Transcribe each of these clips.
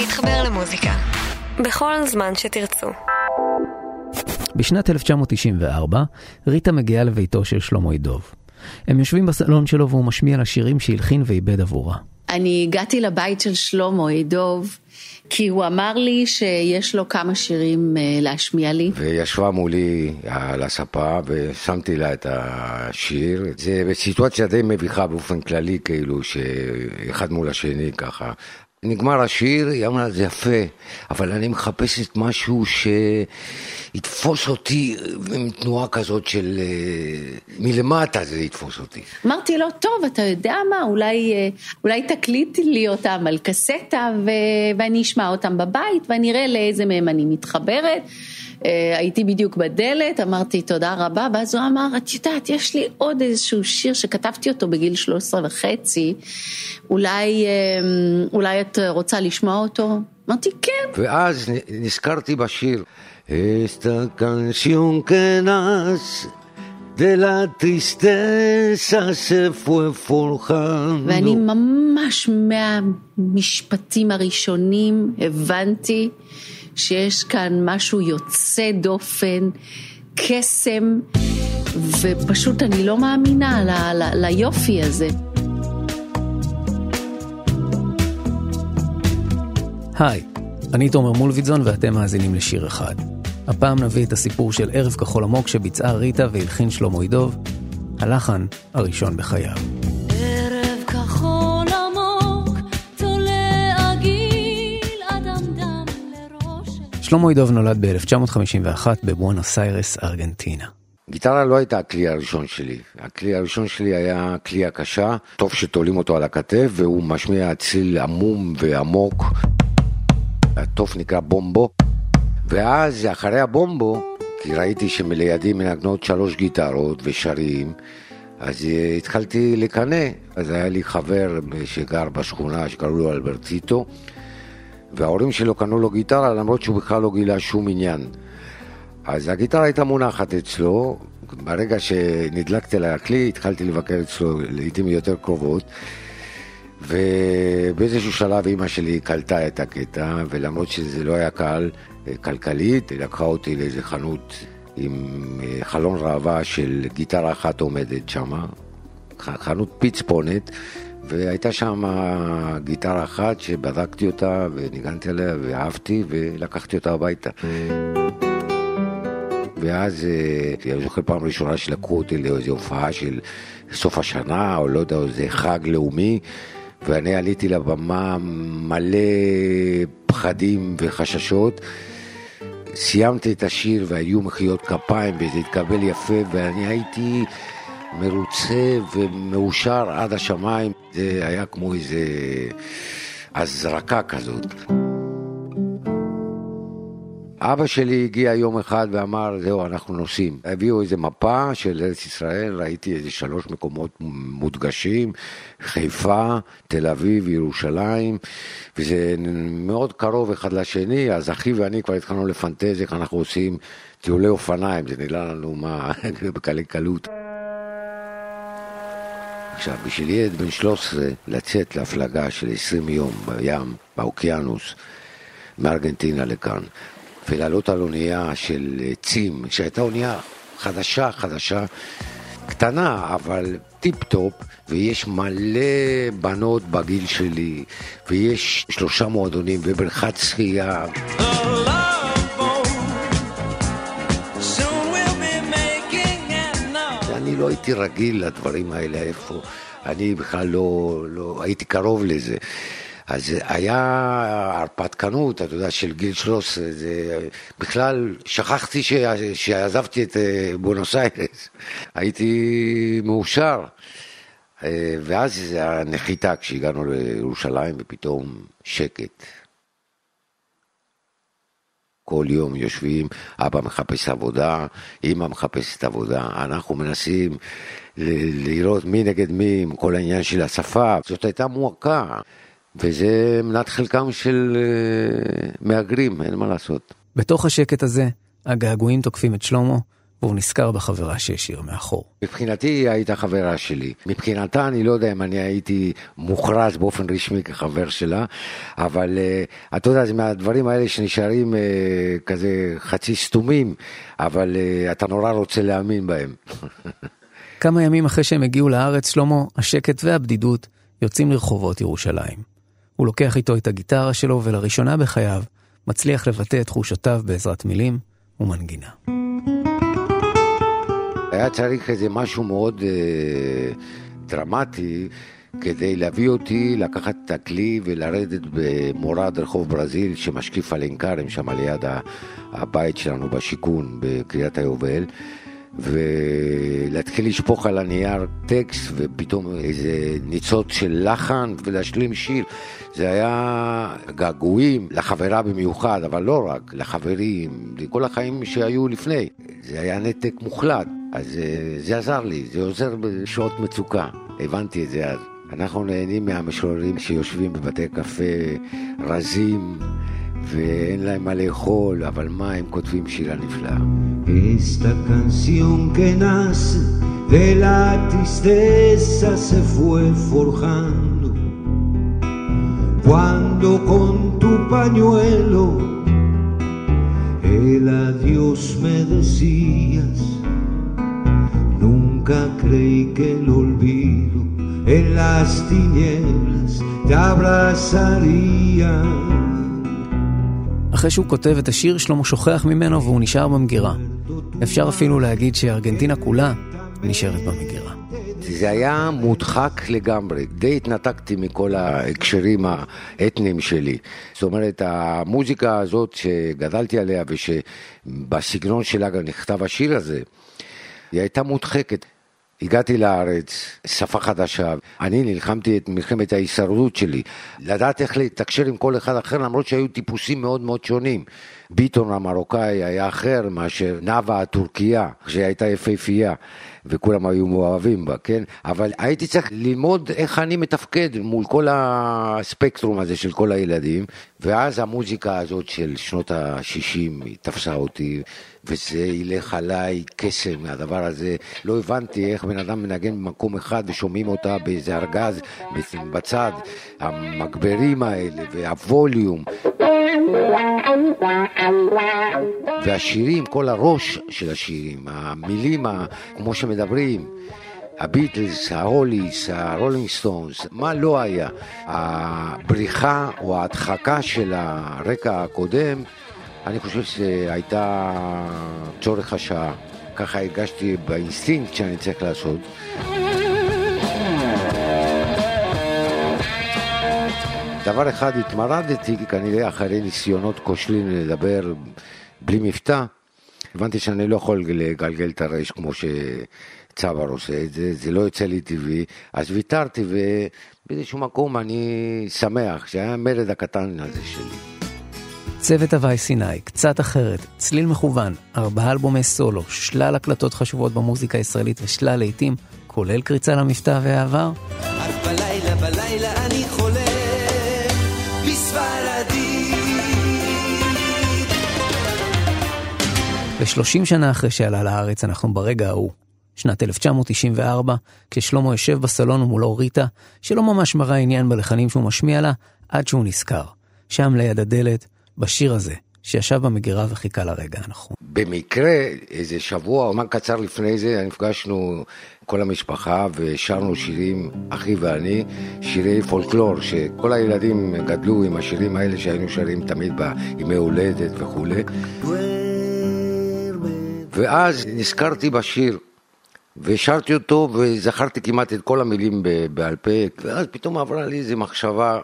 להתחבר למוזיקה. בכל זמן שתרצו. בשנת 1994, ריטה מגיעה לביתו של שלמה ידוב. הם יושבים בסלון שלו והוא משמיע לה שירים שהלחין ואיבד עבורה. אני הגעתי לבית של שלמה ידוב, כי הוא אמר לי שיש לו כמה שירים אה, להשמיע לי. וישבה מולי על הספה ושמתי לה את השיר. זה בסיטואציה די מביכה באופן כללי, כאילו, שאחד מול השני ככה. נגמר השיר, היא אמרה, זה יפה, אבל אני מחפשת משהו שיתפוס אותי עם תנועה כזאת של... אה, מלמטה זה יתפוס אותי. אמרתי לו, טוב, אתה יודע מה, אולי, אה, אולי תקליט לי אותם על קסטה ו... ואני אשמע אותם בבית ואני אראה לאיזה מהם אני מתחברת. אה, הייתי בדיוק בדלת, אמרתי תודה רבה, ואז הוא אמר, את יודעת, יש לי עוד איזשהו שיר שכתבתי אותו בגיל 13 וחצי, אולי, אה, אולי את רוצה לשמוע אותו? אמרתי, כן. ואז נזכרתי בשיר, Esta canción que nas de la tristeza se fue forjando. ואני ממש מהמשפטים הראשונים הבנתי שיש כאן משהו יוצא דופן, קסם, ופשוט אני לא מאמינה ל, ל, ליופי הזה. היי, אני תומר מולביטזון ואתם מאזינים לשיר אחד. הפעם נביא את הסיפור של ערב כחול עמוק שביצעה ריטה והלחין שלמה ידוב, הלחן הראשון בחייו. שלמה ידוב נולד ב-1951 בבואנוס איירס, ארגנטינה. גיטרה לא הייתה הכלי הראשון שלי. הכלי הראשון שלי היה כלי הקשה, טוב שתולים אותו על הכתף, והוא משמיע ציל עמום ועמוק. התוף נקרא בומבו. ואז, אחרי הבומבו, כי ראיתי שלידי מנגנות שלוש גיטרות ושרים, אז התחלתי לקנא. אז היה לי חבר שגר בשכונה שקראו לו אלברטיטו. וההורים שלו קנו לו גיטרה למרות שהוא בכלל לא גילה שום עניין. אז הגיטרה הייתה מונחת אצלו, ברגע שנדלקתי לכלי התחלתי לבקר אצלו לעיתים יותר קרובות. ובאיזשהו שלב אימא שלי קלטה את הקטע ולמרות שזה לא היה קל אה, כלכלית, היא לקחה אותי לאיזה חנות עם אה, חלון ראווה של גיטרה אחת עומדת שם, חנות פצפונת והייתה שם גיטרה אחת שבדקתי אותה וניגנתי עליה ואהבתי ולקחתי אותה הביתה. ואז אה, אני זוכר פעם ראשונה שלקחו אותי לאיזו הופעה של סוף השנה או לא יודע, איזה חג לאומי ואני עליתי לבמה מלא פחדים וחששות. סיימתי את השיר והיו מחיאות כפיים וזה התקבל יפה ואני הייתי מרוצה ומאושר עד השמיים. זה היה כמו איזה הזרקה כזאת. אבא שלי הגיע יום אחד ואמר, זהו, אנחנו נוסעים. הביאו איזה מפה של ארץ ישראל, ראיתי איזה שלוש מקומות מודגשים, חיפה, תל אביב, ירושלים, וזה מאוד קרוב אחד לשני, אז אחי ואני כבר התחלנו לפנטז איך אנחנו עושים טיולי אופניים, זה נראה לנו מה, בקלי קלות. עכשיו, בשביל ילד בן 13 לצאת להפלגה של 20 יום בים, באוקיינוס, מארגנטינה לכאן, ולעלות על אונייה של צים, שהייתה אונייה חדשה, חדשה, קטנה, אבל טיפ-טופ, ויש מלא בנות בגיל שלי, ויש שלושה מועדונים ובריכת שחייה. לא הייתי רגיל לדברים האלה, איפה, אני בכלל לא, לא הייתי קרוב לזה. אז היה הרפתקנות, אתה יודע, של גיל 13, זה בכלל שכחתי ש... שעזבתי את אה, בונוס איירס, הייתי מאושר. אה, ואז הנחיתה כשהגענו לירושלים ופתאום שקט. כל יום יושבים, אבא מחפש עבודה, אמא מחפשת עבודה, אנחנו מנסים לראות מי נגד מי עם כל העניין של השפה, זאת הייתה מועקה, וזה מנת חלקם של uh, מהגרים, אין מה לעשות. בתוך השקט הזה, הגעגועים תוקפים את שלמה, והוא נזכר בחברה שהשאיר מאחור. מבחינתי היא הייתה חברה שלי. מבחינתה אני לא יודע אם אני הייתי מוכרז באופן רשמי כחבר שלה, אבל uh, אתה יודע, זה מהדברים האלה שנשארים uh, כזה חצי סתומים, אבל uh, אתה נורא רוצה להאמין בהם. כמה ימים אחרי שהם הגיעו לארץ, שלמה, השקט והבדידות יוצאים לרחובות ירושלים. הוא לוקח איתו את הגיטרה שלו, ולראשונה בחייו מצליח לבטא את תחושותיו בעזרת מילים ומנגינה. היה צריך איזה משהו מאוד אה, דרמטי כדי להביא אותי לקחת את הכלי ולרדת במורד רחוב ברזיל שמשקיף על עין כרם, שם ליד הבית שלנו בשיכון בקריית היובל. ולהתחיל לשפוך על הנייר טקסט ופתאום איזה ניצוץ של לחן ולהשלים שיר. זה היה געגועים לחברה במיוחד, אבל לא רק, לחברים, לכל החיים שהיו לפני. זה היה נתק מוחלט, אז אה, זה עזר לי, זה עוזר בשעות מצוקה, הבנתי את זה אז. אנחנו נהנים מהמשוררים שיושבים בבתי קפה רזים. ואין להם מה לאכול, אבל מה, הם כותבים שירה נפלאה. Esta canción que nace de la tristeza se fue forjando cuando con tu pañuelo el adiós me decías nunca creí que el olvido en las tinieblas te abrazaría אחרי שהוא כותב את השיר, שלמה שוכח ממנו והוא נשאר במגירה. אפשר אפילו להגיד שארגנטינה כולה נשארת במגירה. זה היה מודחק לגמרי, די התנתקתי מכל ההקשרים האתניים שלי. זאת אומרת, המוזיקה הזאת שגדלתי עליה ושבסגנון שלה גם נכתב השיר הזה, היא הייתה מודחקת. הגעתי לארץ, שפה חדשה, אני נלחמתי את מלחמת ההישרדות שלי, לדעת איך לתקשר עם כל אחד אחר למרות שהיו טיפוסים מאוד מאוד שונים. ביטון המרוקאי היה אחר מאשר נאווה הטורקייה, שהייתה יפהפייה. וכולם היו מאוהבים בה, כן? אבל הייתי צריך ללמוד איך אני מתפקד מול כל הספקטרום הזה של כל הילדים, ואז המוזיקה הזאת של שנות ה-60 תפסה אותי, וזה הילך עליי קסם מהדבר הזה. לא הבנתי איך בן אדם מנגן במקום אחד ושומעים אותה באיזה ארגז בצד, המגברים האלה והווליום. והשירים, כל הראש של השירים, המילים כמו שמדברים, הביטלס, ההוליס, הרולינג סטונס, מה לא היה. הבריחה או ההדחקה של הרקע הקודם, אני חושב שהייתה צורך השעה. ככה הרגשתי באינסטינקט שאני צריך לעשות. דבר אחד התמרדתי, כנראה אחרי ניסיונות כושלים לדבר בלי מבטא, הבנתי שאני לא יכול לגלגל את הרש כמו שצבר עושה את זה, זה לא יוצא לי טבעי, אז ויתרתי ובאיזשהו מקום אני שמח, שהיה המרד הקטן הזה שלי. צוות הוואי סיני, קצת אחרת, צליל מכוון, ארבעה אלבומי סולו, שלל הקלטות חשובות במוזיקה הישראלית ושלל לעיתים, כולל קריצה למבטא והעבר. ו-30 שנה אחרי שעלה לארץ אנחנו ברגע ההוא. שנת 1994, כששלמה יושב בסלון ומולו ריטה, שלא ממש מראה עניין בלחנים שהוא משמיע לה, עד שהוא נזכר. שם ליד הדלת, בשיר הזה, שישב במגירה וחיכה לרגע הנכון. במקרה, איזה שבוע או מה קצר לפני זה, נפגשנו כל המשפחה ושרנו שירים, אחי ואני, שירי פולקלור, שכל הילדים גדלו עם השירים האלה שהיינו שרים תמיד בימי הולדת וכולי. ואז נזכרתי בשיר, ושרתי אותו וזכרתי כמעט את כל המילים בעל פה, ואז פתאום עברה לי איזו מחשבה,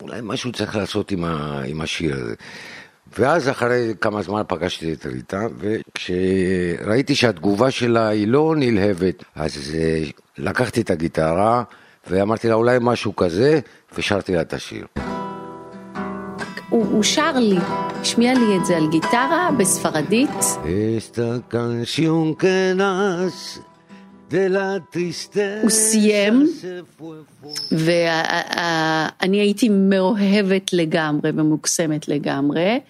אולי משהו צריך לעשות עם, ה, עם השיר הזה. ואז אחרי כמה זמן פגשתי את ריטה, וכשראיתי שהתגובה שלה היא לא נלהבת, אז אה, לקחתי את הגיטרה ואמרתי לה אולי משהו כזה, ושרתי לה את השיר. הוא, הוא שר לי, השמיע לי את זה על גיטרה בספרדית. הוא סיים, ואני הייתי מאוהבת לגמרי ומוקסמת לגמרי,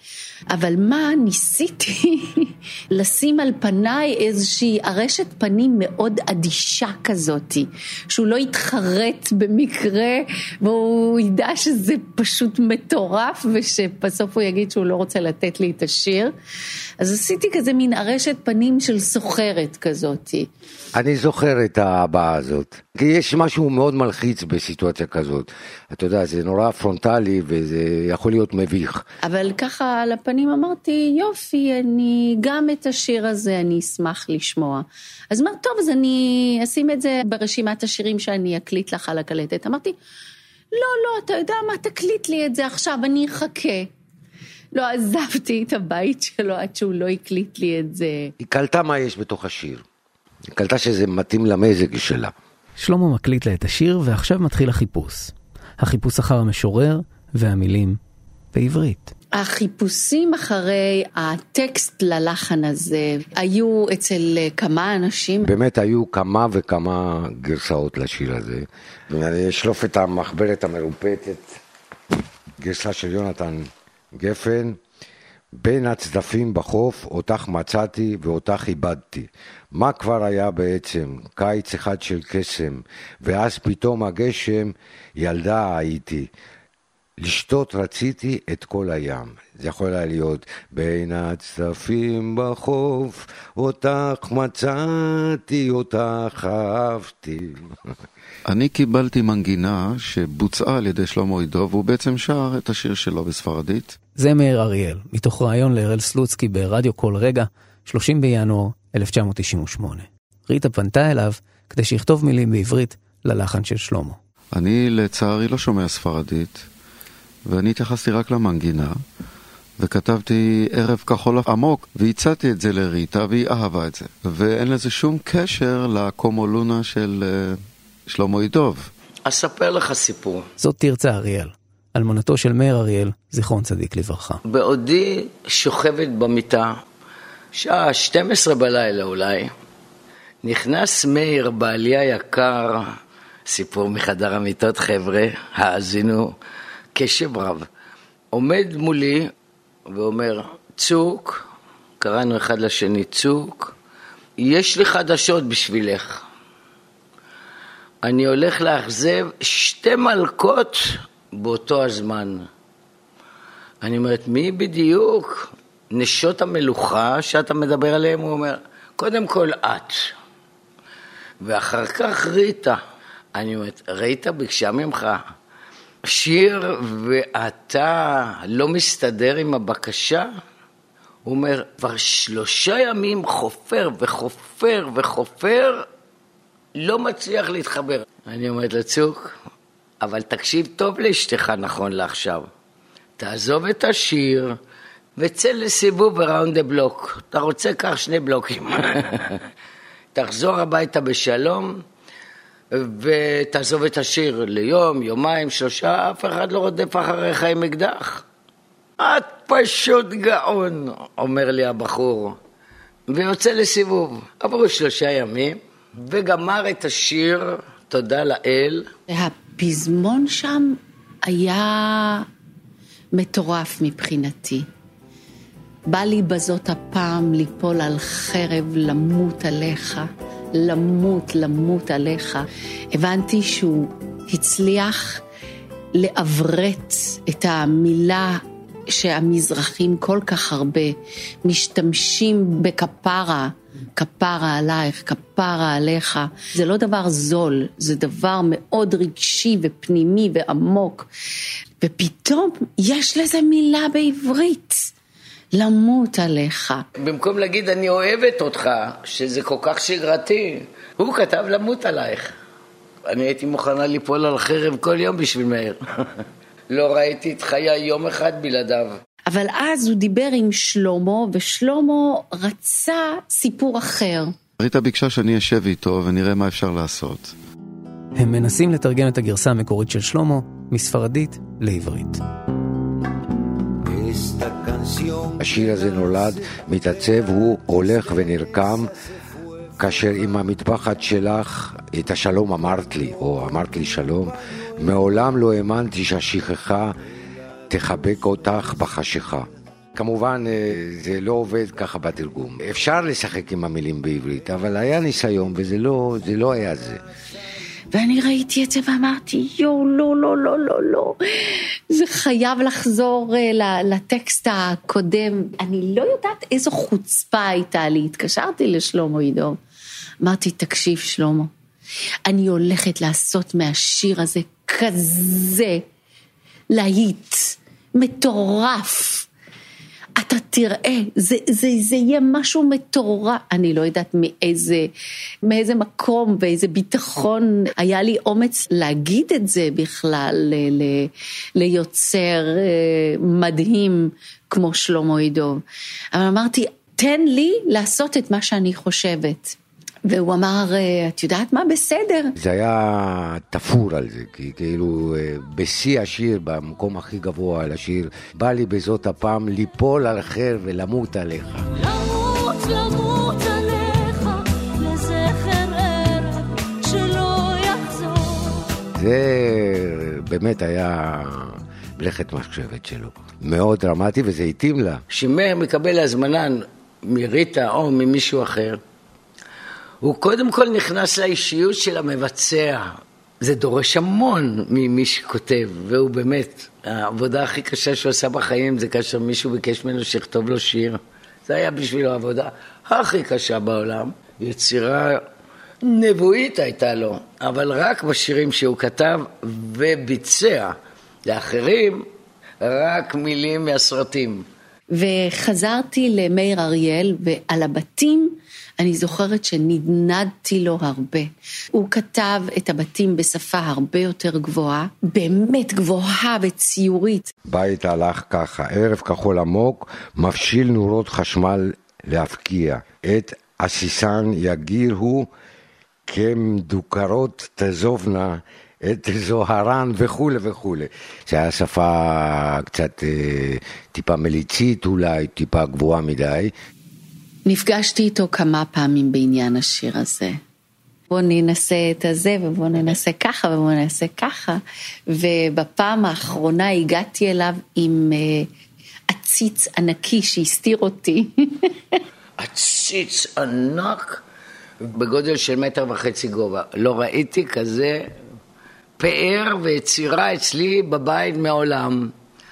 אבל מה, ניסיתי לשים על פניי איזושהי ארשת פנים מאוד אדישה כזאתי, שהוא לא יתחרט במקרה, והוא ידע שזה פשוט מטורף, ושבסוף הוא יגיד שהוא לא רוצה לתת לי את השיר. אז עשיתי כזה מין ארשת פנים של סוחרת כזאתי. אני זוכר את הבעה הזאת. כי יש משהו מאוד מלחיץ בסיטואציה כזאת. אתה יודע, זה נורא פרונטלי וזה יכול להיות מביך. אבל ככה על הפנים אמרתי, יופי, אני גם את השיר הזה אני אשמח לשמוע. אז אמר, טוב, אז אני אשים את זה ברשימת השירים שאני אקליט לך על הקלטת. אמרתי, לא, לא, אתה יודע מה, תקליט לי את זה עכשיו, אני אחכה. לא עזבתי את הבית שלו עד שהוא לא הקליט לי את זה. היא קלטה מה יש בתוך השיר. היא קלטה שזה מתאים למזג שלה. שלמה מקליט לה את השיר, ועכשיו מתחיל החיפוש. החיפוש אחר המשורר והמילים בעברית. החיפושים אחרי הטקסט ללחן הזה היו אצל כמה אנשים. באמת היו כמה וכמה גרסאות לשיר הזה. אני אשלוף את המחברת המרופטת, גרסה של יונתן גפן. בין הצדפים בחוף אותך מצאתי ואותך איבדתי. מה כבר היה בעצם? קיץ אחד של קסם, ואז פתאום הגשם, ילדה הייתי. לשתות רציתי את כל הים. זה יכול היה להיות בין הצדפים בחוף, אותך מצאתי, אותך אהבתי. אני קיבלתי מנגינה שבוצעה על ידי שלמה עידו, והוא בעצם שר את השיר שלו בספרדית. זה מאיר אריאל, מתוך ראיון להראל סלוצקי ברדיו כל רגע, 30 בינואר 1998. ריטה פנתה אליו כדי שיכתוב מילים בעברית ללחן של שלמה. אני לצערי לא שומע ספרדית, ואני התייחסתי רק למנגינה, וכתבתי ערב כחול עמוק, והצעתי את זה לריטה, והיא אהבה את זה. ואין לזה שום קשר לקומולונה של uh, שלמה ידוב. אספר לך סיפור. זאת תרצה אריאל, אלמנתו של מאיר אריאל, זיכרון צדיק לברכה. בעודי שוכבת במיטה, שעה 12 בלילה אולי, נכנס מאיר, בעלי היקר, סיפור מחדר המיטות, חבר'ה, האזינו קשב רב. עומד מולי ואומר, צוק, קראנו אחד לשני צוק, יש לי חדשות בשבילך. אני הולך לאכזב שתי מלכות באותו הזמן. אני אומרת, מי בדיוק נשות המלוכה שאתה מדבר עליהן? הוא אומר, קודם כל את, ואחר כך ריטה. אני אומרת, ריטה ביקשה ממך שיר ואתה לא מסתדר עם הבקשה? הוא אומר, כבר שלושה ימים חופר וחופר וחופר, לא מצליח להתחבר. אני אומרת לצוק, אבל תקשיב טוב לאשתך נכון לעכשיו. תעזוב את השיר וצא לסיבוב בראונד דה בלוק. אתה רוצה, קח שני בלוקים. תחזור הביתה בשלום ותעזוב את השיר ליום, יומיים, שלושה, אף אחד לא רודף אחריך עם אקדח. את פשוט גאון, אומר לי הבחור, ויוצא לסיבוב. עברו שלושה ימים, וגמר את השיר, תודה לאל. הפזמון שם היה מטורף מבחינתי. בא לי בזאת הפעם ליפול על חרב, למות עליך, למות, למות עליך. הבנתי שהוא הצליח לעברת את המילה שהמזרחים כל כך הרבה משתמשים בכפרה, כפרה עלייך, כפרה עליך. זה לא דבר זול, זה דבר מאוד רגשי ופנימי ועמוק. ופתאום יש לזה מילה בעברית. למות עליך. במקום להגיד אני אוהבת אותך, שזה כל כך שגרתי, הוא כתב למות עלייך. אני הייתי מוכנה ליפול על חרב כל יום בשביל מאיר. לא ראיתי את חיי יום אחד בלעדיו. אבל אז הוא דיבר עם שלמה, ושלמה רצה סיפור אחר. ריטה ביקשה שאני אשב איתו ונראה מה אפשר לעשות. הם מנסים לתרגם את הגרסה המקורית של שלמה מספרדית לעברית. השיר הזה נולד, מתעצב, הוא הולך ונרקם כאשר עם המטפחת שלך את השלום אמרת לי, או אמרת לי שלום, מעולם לא האמנתי שהשכחה תחבק אותך בחשיכה. כמובן, אה, זה לא עובד ככה בתרגום. אפשר לשחק עם המילים בעברית, אבל היה ניסיון וזה לא, זה לא היה זה. ואני ראיתי את זה ואמרתי, יואו, לא, לא, לא, לא, לא. זה חייב לחזור uh, לטקסט הקודם. אני לא יודעת איזו חוצפה הייתה לי. התקשרתי לשלמה עידו. אמרתי, תקשיב, שלמה, אני הולכת לעשות מהשיר הזה כזה להיט, מטורף. אתה תראה, זה, זה, זה יהיה משהו מטורף. אני לא יודעת מאיזה, מאיזה מקום ואיזה ביטחון היה לי אומץ להגיד את זה בכלל ל, ל, ליוצר אה, מדהים כמו שלמה עידוב. אבל אמרתי, תן לי לעשות את מה שאני חושבת. והוא אמר, אה, את יודעת מה, בסדר. זה היה תפור על זה, כי כאילו אה, בשיא השיר, במקום הכי גבוה על השיר, בא לי בזאת הפעם ליפול על חר ולמות עליך. למות, למות עליך. זה באמת היה מלאכת מחשבת שלו. מאוד דרמטי וזה התאים לה. כשמאיר מקבל הזמנה מריטה או ממישהו אחר, הוא קודם כל נכנס לאישיות של המבצע. זה דורש המון ממי שכותב, והוא באמת, העבודה הכי קשה שהוא עשה בחיים זה כאשר מישהו ביקש ממנו שיכתוב לו שיר. זה היה בשבילו העבודה הכי קשה בעולם. יצירה נבואית הייתה לו, אבל רק בשירים שהוא כתב וביצע. לאחרים, רק מילים מהסרטים. וחזרתי למאיר אריאל, ועל הבתים אני זוכרת שנדנדתי לו הרבה. הוא כתב את הבתים בשפה הרבה יותר גבוהה, באמת גבוהה וציורית. בית הלך ככה, ערב כחול עמוק, מפשיל נורות חשמל להפקיע. את עסיסן יגיר הוא כמדוכרות תזובנה את זוהרן וכולי וכולי. זה היה שפה קצת אה, טיפה מליצית אולי, טיפה גבוהה מדי. נפגשתי איתו כמה פעמים בעניין השיר הזה. בואו ננסה את הזה ובואו ננסה ככה ובואו ננסה ככה. ובפעם האחרונה הגעתי אליו עם uh, עציץ ענקי שהסתיר אותי. עציץ ענק בגודל של מטר וחצי גובה. לא ראיתי כזה פאר ויצירה אצלי בבית מעולם.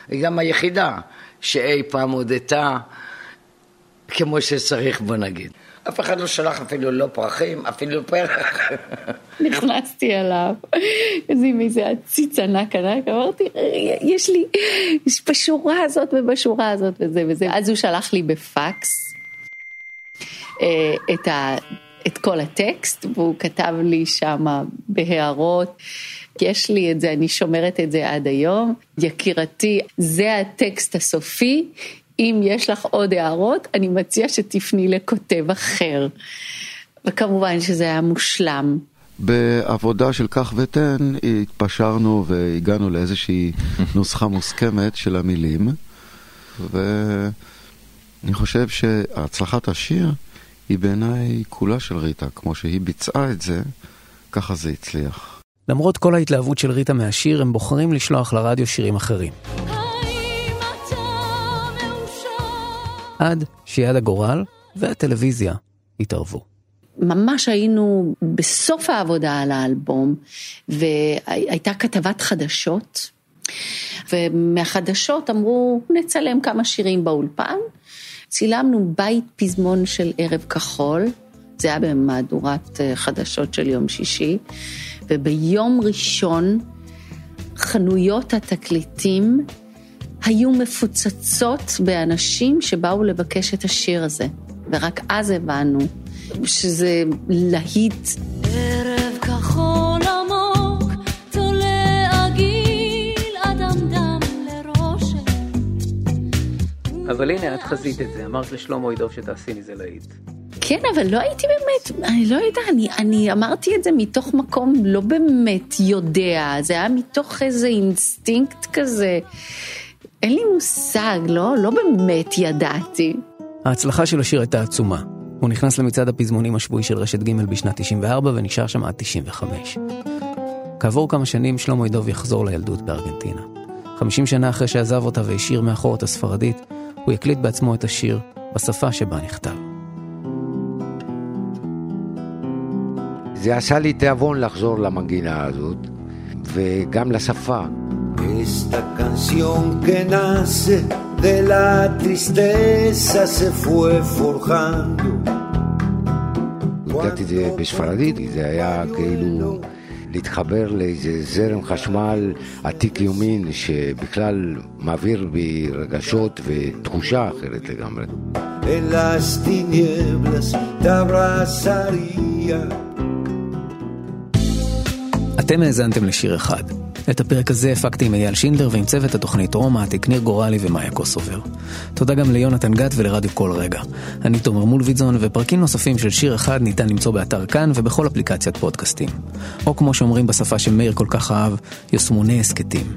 היא גם היחידה שאי פעם הודתה כמו שצריך, בוא נגיד. אף אחד לא שלח אפילו לא פרחים, אפילו פרח. נכנסתי אליו, איזה איזה עציץ ענק ענק, אמרתי, יש לי, יש בשורה הזאת ובשורה הזאת וזה וזה. אז הוא שלח לי בפקס אה, את, ה, את כל הטקסט, והוא כתב לי שם בהערות. יש לי את זה, אני שומרת את זה עד היום. יקירתי, זה הטקסט הסופי, אם יש לך עוד הערות, אני מציע שתפני לכותב אחר. וכמובן שזה היה מושלם. בעבודה של כך ותן התפשרנו והגענו לאיזושהי נוסחה מוסכמת של המילים, ואני חושב שהצלחת השיר היא בעיניי כולה של ריטה, כמו שהיא ביצעה את זה, ככה זה הצליח. למרות כל ההתלהבות של ריטה מהשיר, הם בוחרים לשלוח לרדיו שירים אחרים. עד שיד הגורל והטלוויזיה התערבו. ממש היינו בסוף העבודה על האלבום, והייתה כתבת חדשות, ומהחדשות אמרו, נצלם כמה שירים באולפן. צילמנו בית פזמון של ערב כחול, זה היה במהדורת אה, חדשות של יום שישי, וביום ראשון חנויות התקליטים היו מפוצצות באנשים שבאו לבקש את השיר הזה, ורק אז הבנו שזה להיט. ערב כחול עמוק, תולה עגיל, אדמדם לראשך. אבל הנה, את חזית את זה, אמרת לשלמה אידוב שתעשי מזה להיט. כן, אבל לא הייתי באמת, אני לא יודעת, אני, אני אמרתי את זה מתוך מקום לא באמת יודע, זה היה מתוך איזה אינסטינקט כזה. אין לי מושג, לא, לא באמת ידעתי. ההצלחה של השיר הייתה עצומה. הוא נכנס למצעד הפזמונים השבועי של רשת ג' בשנת 94 ונשאר שם עד 95. כעבור כמה שנים שלמה ידוב יחזור לילדות בארגנטינה. 50 שנה אחרי שעזב אותה והשאיר מאחור את הספרדית, הוא יקליט בעצמו את השיר בשפה שבה נכתב. זה עשה לי תיאבון לחזור למנגינה הזאת, וגם לשפה. Esta canción que nace de la tristeza se fue forjando. הקלטתי את זה בספרדית, זה היה כאילו להתחבר לאיזה זרם חשמל עתיק יומין שבכלל מעביר בי רגשות ותחושה אחרת לגמרי. אתם האזנתם לשיר אחד. את הפרק הזה הפקתי עם אייל שינדלר ועם צוות התוכנית רומטיק, ניר גורלי ומאיה קוסובר. תודה גם ליונתן גת ולרדיו כל רגע. אני תומר מולביטזון, ופרקים נוספים של שיר אחד ניתן למצוא באתר כאן ובכל אפליקציית פודקאסטים. או כמו שאומרים בשפה שמאיר כל כך אהב, יוסמוני הסכתים.